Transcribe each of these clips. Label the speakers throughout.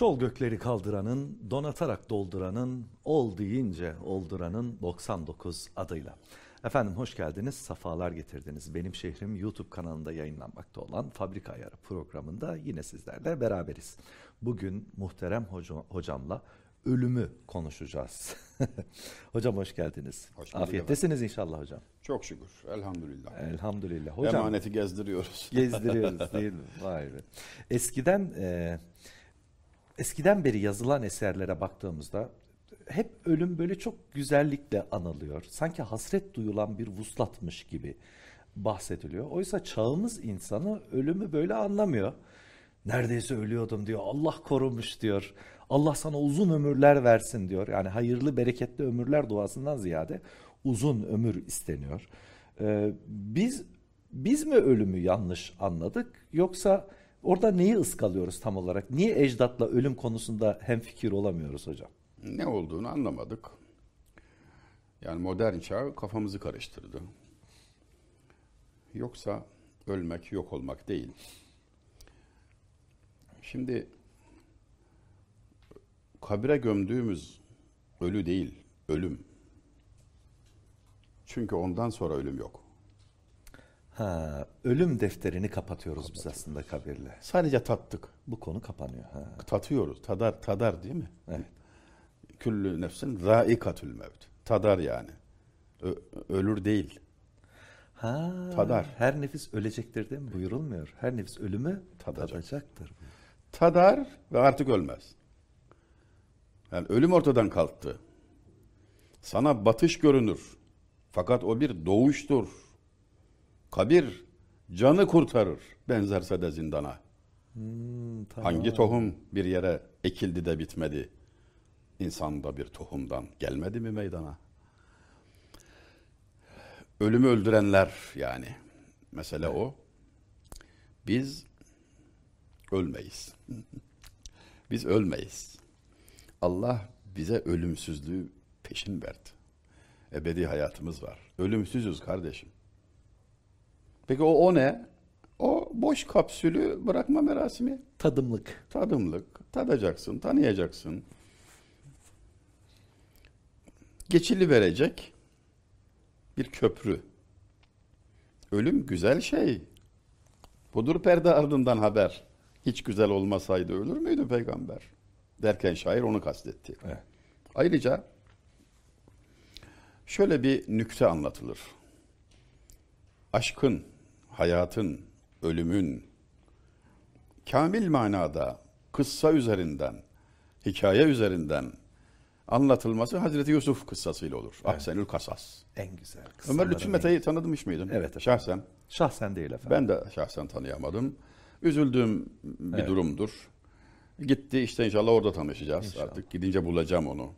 Speaker 1: Şol gökleri kaldıranın, donatarak dolduranın, ol deyince olduranın 99 adıyla. Efendim hoş geldiniz, safalar getirdiniz. Benim şehrim YouTube kanalında yayınlanmakta olan Fabrika Ayarı programında yine sizlerle beraberiz. Bugün muhterem hoca- hocamla ölümü konuşacağız. hocam hoş geldiniz.
Speaker 2: Hoş
Speaker 1: Afiyettesiniz inşallah hocam.
Speaker 2: Çok şükür. Elhamdülillah.
Speaker 1: Elhamdülillah. Hocam
Speaker 2: Emaneti gezdiriyoruz.
Speaker 1: gezdiriyoruz değil mi? Vay be. Eskiden e, eskiden beri yazılan eserlere baktığımızda hep ölüm böyle çok güzellikle anılıyor. Sanki hasret duyulan bir vuslatmış gibi bahsediliyor. Oysa çağımız insanı ölümü böyle anlamıyor. Neredeyse ölüyordum diyor. Allah korumuş diyor. Allah sana uzun ömürler versin diyor. Yani hayırlı bereketli ömürler duasından ziyade uzun ömür isteniyor. Ee, biz biz mi ölümü yanlış anladık yoksa orada neyi ıskalıyoruz tam olarak? Niye ecdatla ölüm konusunda hemfikir olamıyoruz hocam?
Speaker 2: Ne olduğunu anlamadık. Yani modern çağ kafamızı karıştırdı. Yoksa ölmek yok olmak değil. Şimdi kabire gömdüğümüz ölü değil, ölüm. Çünkü ondan sonra ölüm yok.
Speaker 1: Ha, ölüm defterini kapatıyoruz biz aslında kabirle.
Speaker 2: Sadece tattık.
Speaker 1: Bu konu kapanıyor. Ha,
Speaker 2: Tatıyoruz. Tadar, tadar değil mi?
Speaker 1: evet.
Speaker 2: Küllü nefsin zaikatül mevt. Tadar yani. Ö- ölür değil.
Speaker 1: Ha,
Speaker 2: Tadar.
Speaker 1: Her nefis ölecektir değil mi? Buyurulmuyor. Her nefis ölümü
Speaker 2: Tadacak.
Speaker 1: tadacaktır.
Speaker 2: Tadar ve artık ölmez. Yani ölüm ortadan kalktı. Sana batış görünür. Fakat o bir doğuştur. Kabir canı kurtarır. Benzerse de zindana.
Speaker 1: Hmm, tamam.
Speaker 2: Hangi tohum bir yere ekildi de bitmedi? İnsan da bir tohumdan gelmedi mi meydana? Ölümü öldürenler yani. Mesele o. Biz ölmeyiz. Biz ölmeyiz. Allah bize ölümsüzlüğü peşin verdi. Ebedi hayatımız var. Ölümsüzüz kardeşim. Peki o, o ne? O boş kapsülü bırakma merasimi.
Speaker 1: Tadımlık.
Speaker 2: Tadımlık. Tadacaksın, tanıyacaksın. Geçili verecek bir köprü. Ölüm güzel şey. Budur perde ardından haber. Hiç güzel olmasaydı ölür müydü peygamber? Derken şair onu kastetti.
Speaker 1: Evet.
Speaker 2: Ayrıca şöyle bir nükte anlatılır. Aşkın, hayatın, ölümün kamil manada kıssa üzerinden, hikaye üzerinden anlatılması Hazreti Yusuf kıssasıyla olur. Ahsenül Kasas.
Speaker 1: En güzel.
Speaker 2: Ömer
Speaker 1: kıssaların
Speaker 2: Lütfü Mete'yi tanıdmış mıydın?
Speaker 1: Evet efendim.
Speaker 2: Şahsen.
Speaker 1: Şahsen değil efendim.
Speaker 2: Ben de şahsen tanıyamadım. Üzüldüğüm bir
Speaker 1: Evet.
Speaker 2: durumdur. Gitti işte inşallah orada tanışacağız.
Speaker 1: İnşallah.
Speaker 2: Artık gidince bulacağım onu.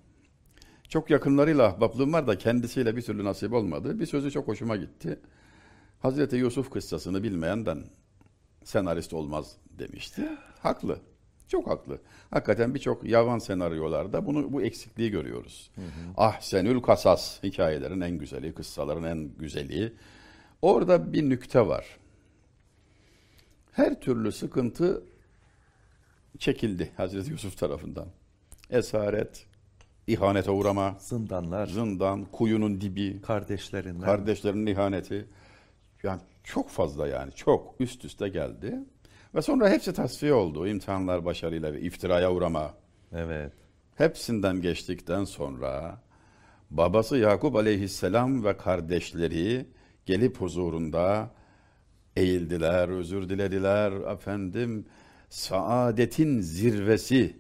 Speaker 2: Çok yakınlarıyla ahbaplığım var da kendisiyle bir türlü nasip olmadı. Bir sözü çok hoşuma gitti. Hazreti Yusuf kıssasını bilmeyenden senarist olmaz demişti. Haklı. Çok haklı. Hakikaten birçok yavan senaryolarda bunu bu eksikliği görüyoruz. Ahsenül kasas hikayelerin en güzeli, kıssaların en güzeli. Orada bir nükte var. Her türlü sıkıntı çekildi Hazreti Yusuf tarafından. Esaret, ihanete uğrama,
Speaker 1: Zindanlar,
Speaker 2: zindan, kuyunun dibi,
Speaker 1: kardeşlerinden.
Speaker 2: kardeşlerinin ihaneti. Yani çok fazla yani çok üst üste geldi. Ve sonra hepsi tasfiye oldu. İmtihanlar başarıyla ve iftiraya uğrama.
Speaker 1: evet.
Speaker 2: Hepsinden geçtikten sonra babası Yakup aleyhisselam ve kardeşleri gelip huzurunda eğildiler, özür dilediler. Efendim saadetin zirvesi,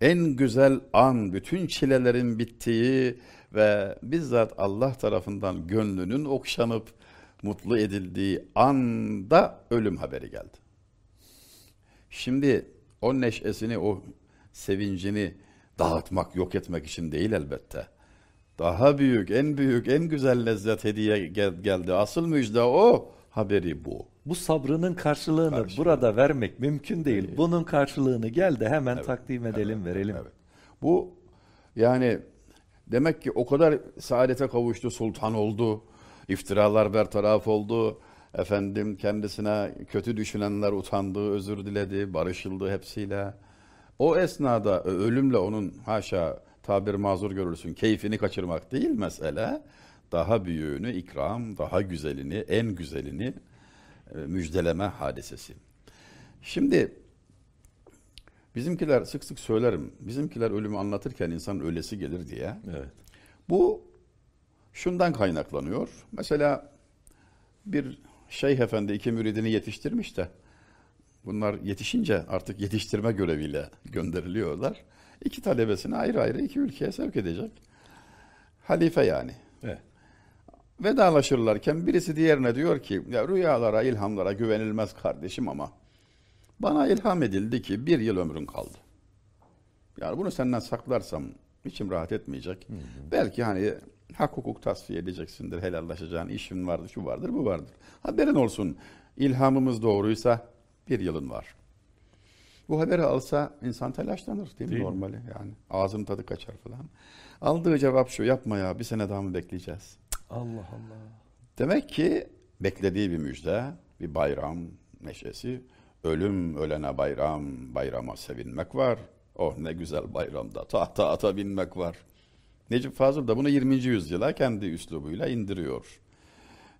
Speaker 2: en güzel an, bütün çilelerin bittiği ve bizzat Allah tarafından gönlünün okşanıp mutlu edildiği anda ölüm haberi geldi. Şimdi o neşesini, o sevincini dağıtmak, yok etmek için değil elbette. Daha büyük, en büyük, en güzel lezzet hediye gel- geldi. Asıl müjde o, haberi bu.
Speaker 1: Bu sabrının karşılığını
Speaker 2: Karşılığı.
Speaker 1: burada vermek mümkün değil. Bunun karşılığını gel de hemen takdim edelim, verelim.
Speaker 2: Evet. Bu yani demek ki o kadar saadete kavuştu, sultan oldu, iftiralar bertaraf oldu. Efendim kendisine kötü düşünenler utandı, özür diledi, barışıldı hepsiyle. O esnada ö- ölümle onun haşa tabir mazur görürsün keyfini kaçırmak değil mesele. Daha büyüğünü ikram, daha güzelini, en güzelini e, müjdeleme hadisesi. Şimdi bizimkiler sık sık söylerim. Bizimkiler ölümü anlatırken insan ölesi gelir diye.
Speaker 1: Evet.
Speaker 2: Bu şundan kaynaklanıyor. Mesela bir şeyh efendi iki müridini yetiştirmiş de bunlar yetişince artık yetiştirme göreviyle gönderiliyorlar. İki talebesini ayrı ayrı iki ülkeye sevk edecek. Halife yani.
Speaker 1: Evet.
Speaker 2: Vedalaşırlarken birisi diğerine diyor ki ya rüyalara, ilhamlara güvenilmez kardeşim ama bana ilham edildi ki bir yıl ömrün kaldı. Yani bunu senden saklarsam içim rahat etmeyecek. Belki hani hak hukuk tasfiye edeceksindir, helallaşacağın işin vardır, şu vardır, bu vardır. Haberin olsun ilhamımız doğruysa bir yılın var. Bu haberi alsa insan telaşlanır değil mi
Speaker 1: Değil mi?
Speaker 2: normali yani. Ağzın tadı kaçar falan. Aldığı cevap şu yapma ya bir sene daha mı bekleyeceğiz?
Speaker 1: Allah Allah.
Speaker 2: Demek ki beklediği bir müjde, bir bayram neşesi. Ölüm ölene bayram, bayrama sevinmek var. Oh ne güzel bayramda tahta ata binmek var. Necip Fazıl da bunu 20. yüzyıla kendi üslubuyla indiriyor.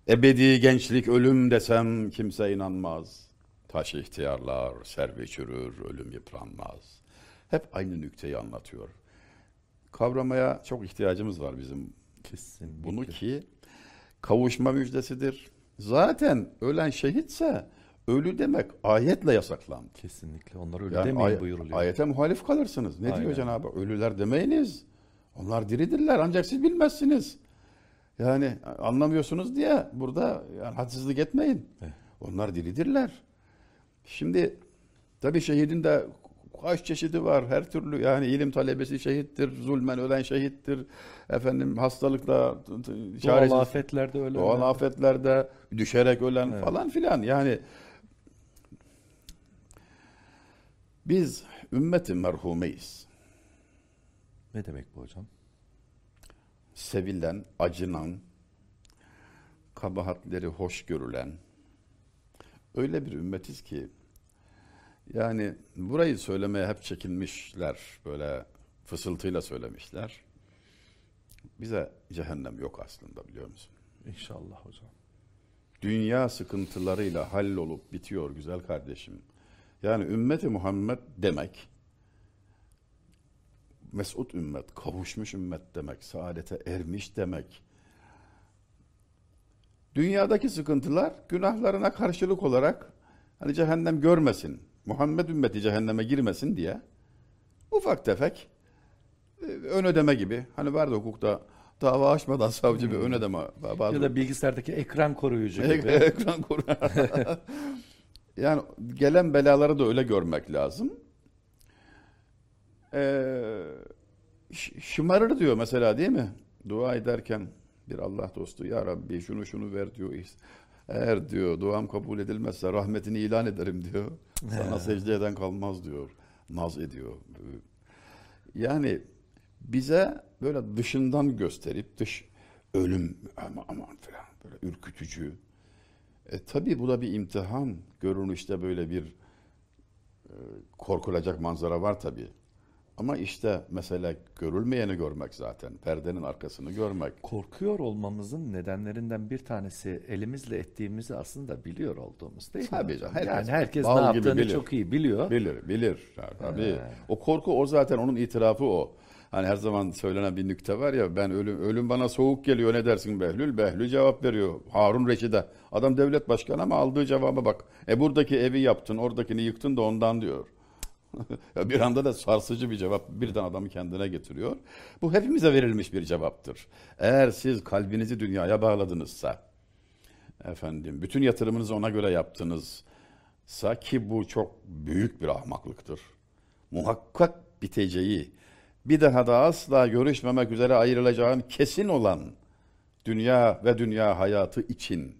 Speaker 2: Ebedi gençlik ölüm desem kimse inanmaz. Taş ihtiyarlar, servi çürür, ölüm yıpranmaz. Hep aynı nükteyi anlatıyor. Kavramaya çok ihtiyacımız var bizim
Speaker 1: Kesin.
Speaker 2: bunu ki kavuşma müjdesidir. Zaten ölen şehitse ölü demek ayetle yasaklandı.
Speaker 1: Kesinlikle. Onlar öyle
Speaker 2: Yani
Speaker 1: demeyin
Speaker 2: ay-
Speaker 1: buyuruluyor.
Speaker 2: ayete muhalif kalırsınız. Ne
Speaker 1: Aynen.
Speaker 2: diyor Cenab-ı? Ölüler demeyiniz. Onlar diridirler ancak siz bilmezsiniz. Yani anlamıyorsunuz diye burada yani hadsizlik etmeyin.
Speaker 1: Evet.
Speaker 2: Onlar diridirler. Şimdi tabii şehidin de kaç çeşidi var her türlü yani ilim talebesi şehittir, zulmen ölen şehittir, efendim hastalıkla t-
Speaker 1: Doğal
Speaker 2: çaresiz-
Speaker 1: afetlerde öyle.
Speaker 2: Doğal afetlerde düşerek ölen
Speaker 1: Evet.
Speaker 2: falan filan yani biz ümmeti merhumeyiz.
Speaker 1: Ne demek bu hocam?
Speaker 2: Sevilen, acınan, kabahatleri hoş görülen öyle bir ümmetiz ki yani burayı söylemeye hep çekinmişler böyle fısıltıyla söylemişler. Bize cehennem yok aslında biliyor musun?
Speaker 1: İnşallah hocam.
Speaker 2: Dünya sıkıntılarıyla hallolup bitiyor güzel kardeşim. Yani ümmeti Muhammed demek mesut ümmet, kavuşmuş ümmet demek, saadete ermiş demek. Dünyadaki sıkıntılar günahlarına karşılık olarak hani cehennem görmesin, Muhammed ümmeti cehenneme girmesin diye ufak tefek e, ön ödeme gibi. Hani vardı hukukta dava açmadan savcı bir ön ödeme. Bazı
Speaker 1: Ya da bilgisayardaki ekran koruyucu
Speaker 2: Ek-
Speaker 1: gibi.
Speaker 2: Ekran koru. yani gelen belaları da öyle görmek lazım. Ee, şımarır diyor mesela değil mi? Dua ederken bir Allah dostu ya Rabbi şunu şunu ver diyor. Eğer diyor duam kabul edilmezse rahmetini ilan ederim diyor. Sana secde eden kalmaz diyor. Naz ediyor. Yani bize böyle dışından gösterip dış ölüm ama aman falan böyle ürkütücü. E tabi bu da bir imtihan. Görünüşte böyle bir e, korkulacak manzara var tabi. Ama işte mesela görülmeyeni görmek zaten. Perdenin arkasını görmek.
Speaker 1: Korkuyor olmamızın nedenlerinden bir tanesi elimizle ettiğimizi aslında biliyor olduğumuz değil
Speaker 2: Tabii
Speaker 1: mi?
Speaker 2: canım,
Speaker 1: hocam?
Speaker 2: herkes
Speaker 1: yani herkes ne yaptığını
Speaker 2: bilir.
Speaker 1: çok iyi biliyor.
Speaker 2: Bilir, bilir. Tabii.
Speaker 1: He.
Speaker 2: O korku o zaten onun itirafı o. Hani her zaman söylenen bir nükte var ya ben ölüm ölüm bana soğuk geliyor ne dersin Behlül? Behlül cevap veriyor. Harun Reşid'e. Adam devlet başkanı ama aldığı cevaba bak. E buradaki evi yaptın, oradakini yıktın da ondan diyor. Bir anda da sarsıcı bir cevap birden adamı kendine getiriyor. Bu hepimize verilmiş bir cevaptır. Eğer siz kalbinizi dünyaya bağladınızsa, efendim bütün yatırımınızı ona göre yaptınızsa ki bu çok büyük bir ahmaklıktır. Muhakkak biteceği, bir daha da asla görüşmemek üzere ayrılacağım kesin olan dünya ve dünya hayatı için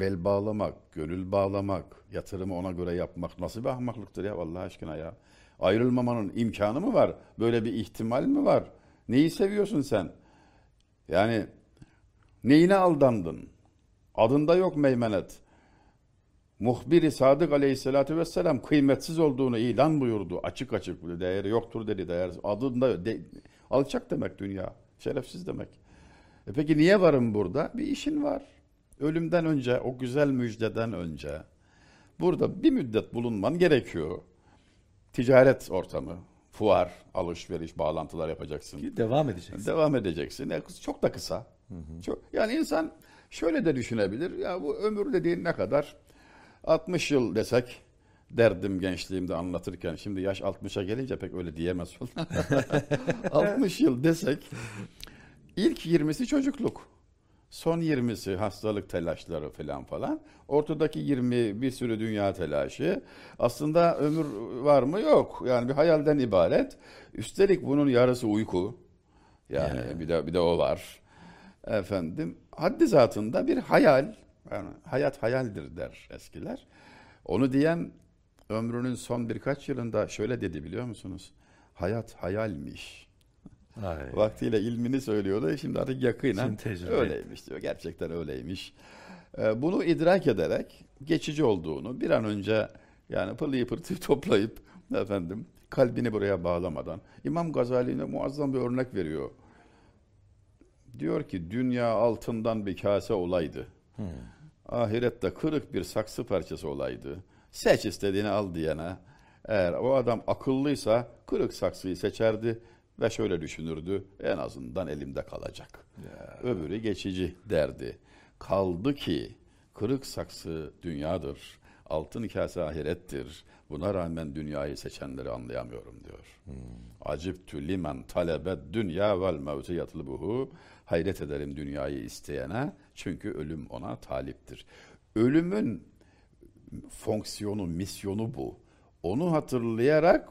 Speaker 2: bel bağlamak, gönül bağlamak, yatırımı ona göre yapmak nasıl bir ahmaklıktır ya Allah aşkına ya. Ayrılmamanın imkanı mı var? Böyle bir ihtimal mi var? Neyi seviyorsun sen? Yani neyine aldandın? Adında yok meymenet. muhbiri Sadık Aleyhisselatü Vesselam kıymetsiz olduğunu ilan buyurdu. Açık açık değeri yoktur dedi. Değer, adında de, alçak demek dünya. Şerefsiz demek. E peki niye varım burada? Bir işin var. Ölümden önce, o güzel müjdeden önce burada bir müddet bulunman gerekiyor. Ticaret ortamı, fuar, alışveriş, bağlantılar yapacaksın.
Speaker 1: Ki devam edeceksin.
Speaker 2: Devam edeceksin. E, Çok da kısa. Çok, yani insan şöyle de düşünebilir. Ya bu ömür dediğin ne kadar? 60 yıl desek derdim gençliğimde anlatırken şimdi yaş 60'a gelince pek öyle diyemez falan. 60 yıl desek ilk 20'si çocukluk. Son 20'si hastalık telaşları falan falan. Ortadaki 20 bir sürü dünya telaşı. Aslında ömür var mı? Yok. Yani bir hayalden ibaret. Üstelik bunun yarısı uyku. Yani bir de bir de o var. Efendim haddi zatında bir hayal. Yani hayat hayaldir der eskiler. Onu diyen ömrünün son birkaç yılında şöyle dedi biliyor musunuz? Hayat hayalmiş.
Speaker 1: Ay.
Speaker 2: Vaktiyle ilmini söylüyordu. Şimdi artık yakinen
Speaker 1: Şimdi
Speaker 2: öyleymiş diyor. Gerçekten öyleymiş. Ee, Bunu idrak ederek geçici olduğunu bir an önce yani pılıyı pırtıyı toplayıp efendim kalbini buraya bağlamadan İmam Gazali'ne muazzam bir örnek veriyor. Diyor ki dünya altından bir kase olaydı. Ahirette kırık bir saksı parçası olaydı. Seç istediğini al diyene. Eğer o adam akıllıysa kırık saksıyı seçerdi ve şöyle düşünürdü. En azından elimde kalacak. Öbürü geçici derdi. Kaldı ki kırık saksı dünyadır. Altın kase ahirettir. Buna rağmen dünyayı seçenleri anlayamıyorum diyor. Aciptü limen talebe dünya vel mevti yatlıbuhu. Hayret ederim dünyayı isteyene çünkü ölüm ona taliptir. Ölümün fonksiyonu, misyonu bu. Onu hatırlayarak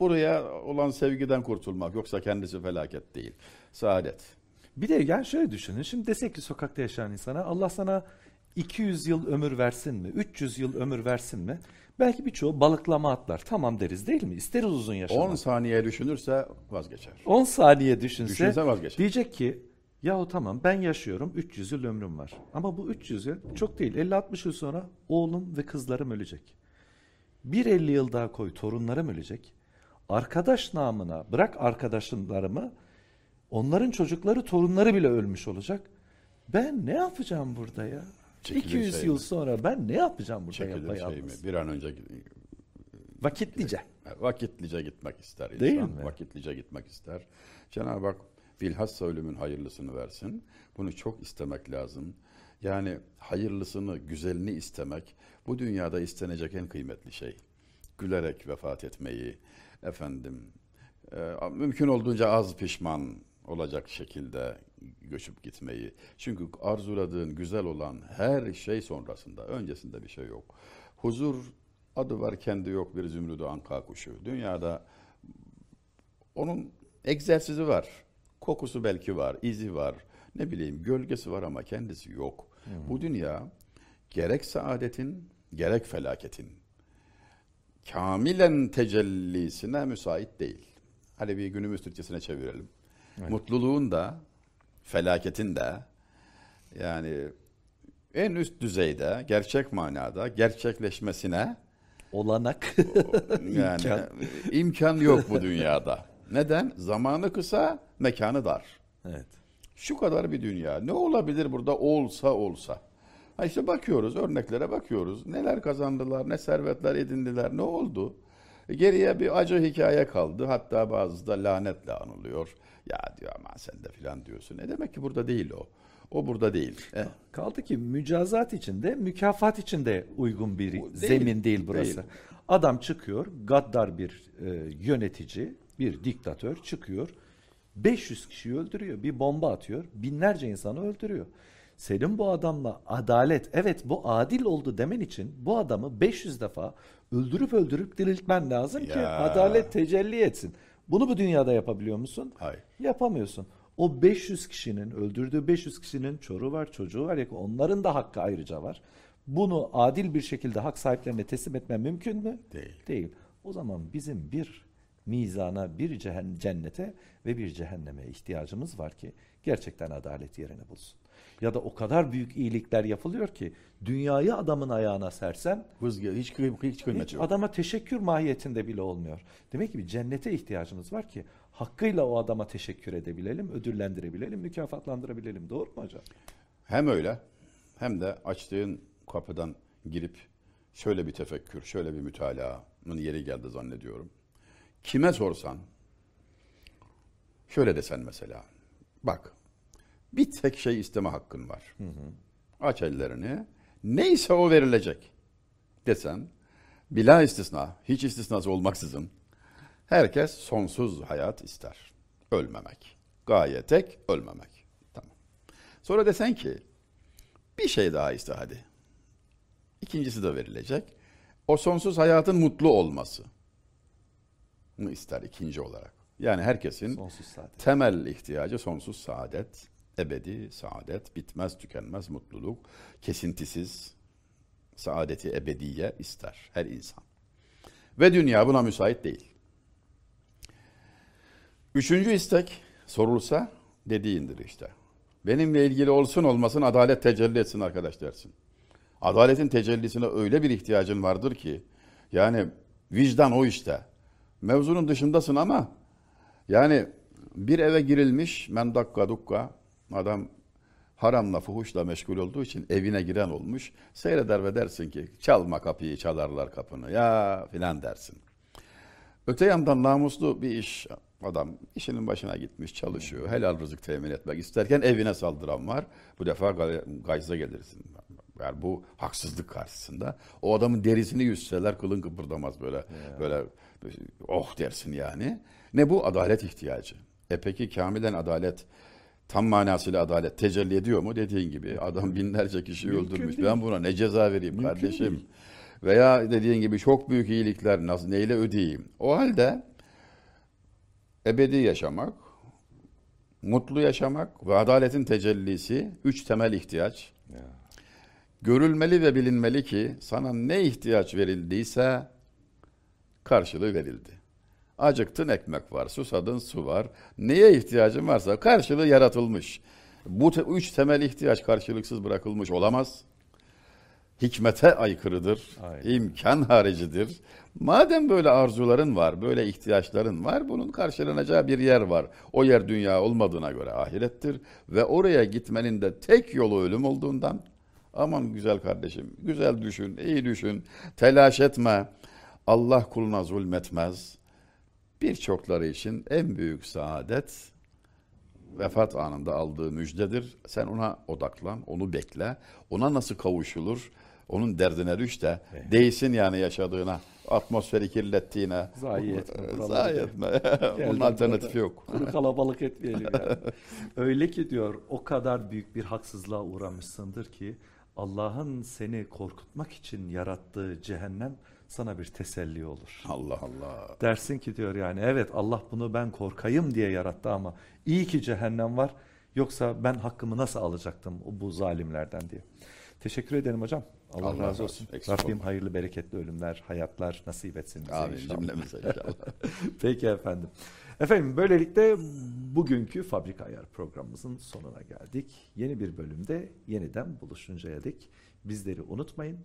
Speaker 2: buraya olan sevgiden kurtulmak. Yoksa kendisi felaket değil. Saadet.
Speaker 1: Bir de yani şöyle düşünün. Şimdi desek ki sokakta yaşayan insana Allah sana 200 yıl ömür versin mi? 300 yıl ömür versin mi? Belki birçoğu balıklama atlar. Tamam deriz değil mi? İsteriz uzun
Speaker 2: 10
Speaker 1: yaşamak.
Speaker 2: saniye düşünürse vazgeçer.
Speaker 1: 10 saniye düşünse,
Speaker 2: Düşünse vazgeçer.
Speaker 1: diyecek ki yahu tamam ben yaşıyorum 300 yıl ömrüm var. Ama bu 300 yıl çok değil 50-60 yıl sonra oğlum ve kızlarım ölecek. Bir 50 yıl daha koy torunlarım ölecek. Arkadaş namına bırak arkadaşlarımı onların çocukları torunları bile ölmüş olacak. Ben ne yapacağım burada ya?
Speaker 2: Çekilir
Speaker 1: 200
Speaker 2: şey
Speaker 1: yıl
Speaker 2: mi?
Speaker 1: sonra ben ne yapacağım burada
Speaker 2: Çekilir şey mi? Bir an önce
Speaker 1: Vakitlice.
Speaker 2: vakitlice gitmek ister insan.
Speaker 1: Değil mi?
Speaker 2: Vakitlice gitmek ister. Cenab-ı Hak bilhassa ölümün hayırlısını versin. Bunu çok istemek lazım. Yani hayırlısını, güzelini istemek bu dünyada istenecek en kıymetli şey. Gülerek vefat etmeyi, efendim, e, mümkün olduğunca az pişman olacak şekilde göçüp gitmeyi. Çünkü arzuladığın güzel olan her şey sonrasında, öncesinde bir şey yok. Huzur adı var kendi yok bir zümrüdü anka kuşu. Dünyada onun egzersizi var. Kokusu belki var, izi var. Ne bileyim gölgesi var ama kendisi yok. Bu dünya gerek saadetin gerek felaketin kamilen tecellisine müsait değil. Hadi bir günümüz Türkçesine çevirelim. Mutluluğun da felaketin de yani en üst düzeyde gerçek manada gerçekleşmesine
Speaker 1: Olanak.
Speaker 2: yani
Speaker 1: İmkan.
Speaker 2: imkan yok bu dünyada. Neden? Zamanı kısa, mekanı dar.
Speaker 1: evet.
Speaker 2: Şu kadar bir dünya. Ne olabilir burada olsa olsa? Ha işte bakıyoruz, örneklere bakıyoruz. Neler kazandılar, ne servetler edindiler, ne oldu? E Geriye bir acı hikaye kaldı. Hatta bazısı da lanetle anılıyor. Ya diyor ama sen de filan diyorsun. Ne demek ki burada değil o. O burada değil. Eh,
Speaker 1: Kaldı ki mücazat içinde, mükafat içinde uygun bir
Speaker 2: değil,
Speaker 1: zemin değil burası.
Speaker 2: değil.
Speaker 1: Adam çıkıyor, gaddar bir e, yönetici, bir diktatör çıkıyor. 500 kişiyi öldürüyor, bir bomba atıyor, binlerce insanı öldürüyor. Senin bu adamla adalet, evet bu adil oldu demen için bu adamı 500 defa öldürüp öldürüp diriltmen lazım ki
Speaker 2: Ya.
Speaker 1: adalet tecelli etsin. Bunu bu dünyada yapabiliyor musun?
Speaker 2: Hayır.
Speaker 1: Yapamıyorsun. O 500 kişinin, öldürdüğü 500 kişinin çoruğu var, çocuğu var. ya onların da hakkı ayrıca var. Bunu adil bir şekilde hak sahiplerine teslim etmen mümkün mü?
Speaker 2: Değil.
Speaker 1: Değil. O zaman bizim bir mizana, bir cehen- cennete ve bir cehenneme ihtiyacımız var ki gerçekten adalet yerini bulsun. Ya da o kadar büyük iyilikler yapılıyor ki dünyayı adamın ayağına sersen
Speaker 2: Hız hiç, hiç
Speaker 1: hiç
Speaker 2: yok.
Speaker 1: adama teşekkür mahiyetinde bile olmuyor. Demek ki bir cennete ihtiyacımız var ki hakkıyla o adama teşekkür edebilelim, ödüllendirebilelim, mükafatlandırabilelim. Doğru mu hocam?
Speaker 2: Hem öyle hem de açtığın kapıdan girip şöyle bir tefekkür, şöyle bir mütalaanın yeri geldi zannediyorum. Kime sorsan, şöyle desen mesela, bak bir tek şey isteme hakkın var. Aç ellerini, neyse o verilecek desen, bila istisna, hiç istisnası olmaksızın, herkes sonsuz hayat ister. Ölmemek. Gaye tek, ölmemek. Tamam. Sonra desen ki, bir şey daha iste hadi. İkincisi de verilecek. O sonsuz hayatın mutlu olması. Bunu ister ikinci olarak. Yani herkesin temel ihtiyacı sonsuz saadet, ebedi saadet, bitmez tükenmez mutluluk, kesintisiz saadeti ebediye ister her insan. Ve dünya buna müsait değil. Üçüncü istek sorulsa dediğindir işte. Benimle ilgili olsun olmasın adalet tecelli etsin arkadaş dersin. Adaletin tecellisine öyle bir ihtiyacın vardır ki yani vicdan o işte. Mevzunun dışındasın ama yani bir eve girilmiş men dakka dukka adam haramla fuhuşla meşgul olduğu için evine giren olmuş. Seyreder ve dersin ki çalma kapıyı çalarlar kapını ya filan dersin. Öte yandan namuslu bir iş adam işinin başına gitmiş çalışıyor. Helal rızık temin etmek isterken evine saldıran var. Bu defa gay- gayza gelirsin. Yani bu haksızlık karşısında. O adamın derisini yüzseler kılın kıpırdamaz böyle. Böyle oh dersin yani. Ne bu? Adalet ihtiyacı. E peki kamilen adalet tam manasıyla adalet tecelli ediyor mu? Dediğin gibi adam binlerce kişiyi
Speaker 1: Mümkün
Speaker 2: öldürmüş.
Speaker 1: değil.
Speaker 2: Ben buna ne ceza vereyim
Speaker 1: Mümkün
Speaker 2: kardeşim?
Speaker 1: değil.
Speaker 2: Veya dediğin gibi çok büyük iyilikler nasıl neyle ödeyeyim? O halde ebedi yaşamak, mutlu yaşamak ve adaletin tecellisi üç temel ihtiyaç. Görülmeli ve bilinmeli ki sana ne ihtiyaç verildiyse karşılığı verildi. Acıktın ekmek var, susadın su var. Neye ihtiyacın varsa karşılığı yaratılmış. Bu te- üç temel ihtiyaç karşılıksız bırakılmış olamaz. Hikmete aykırıdır,
Speaker 1: Aynen.
Speaker 2: imkan haricidir. Madem böyle arzuların var, böyle ihtiyaçların var, bunun karşılanacağı bir yer var. O yer dünya olmadığına göre ahirettir ve oraya gitmenin de tek yolu ölüm olduğundan aman güzel kardeşim, güzel düşün, iyi düşün, telaş etme. Allah kuluna zulmetmez. Birçokları için en büyük saadet vefat anında aldığı müjdedir. Sen ona odaklan, onu bekle. Ona nasıl kavuşulur? Onun derdine düş de değsin yani yaşadığına, atmosferi kirlettiğine.
Speaker 1: Zayi etme,
Speaker 2: Zayi etme. Bunun alternatifi yok.
Speaker 1: Kuru kalabalık etmeyelim yani. Öyle ki diyor o kadar büyük bir haksızlığa uğramışsındır ki Allah'ın seni korkutmak için yarattığı cehennem sana bir teselli olur.
Speaker 2: Allah Allah.
Speaker 1: Dersin ki diyor yani evet Allah bunu ben korkayım diye yarattı ama iyi ki cehennem var. Yoksa ben hakkımı nasıl alacaktım bu zalimlerden diye. Teşekkür ederim hocam. Allah,
Speaker 2: Allah razı
Speaker 1: olsun.
Speaker 2: olsun. Eksik
Speaker 1: Rabbim
Speaker 2: olma.
Speaker 1: hayırlı bereketli ölümler, hayatlar nasip etsin bize
Speaker 2: Amin
Speaker 1: inşallah.
Speaker 2: cümlemize inşallah.
Speaker 1: Peki efendim. Efendim böylelikle bugünkü Fabrika Ayar programımızın sonuna geldik. Yeni bir bölümde yeniden buluşuncaya dek bizleri unutmayın.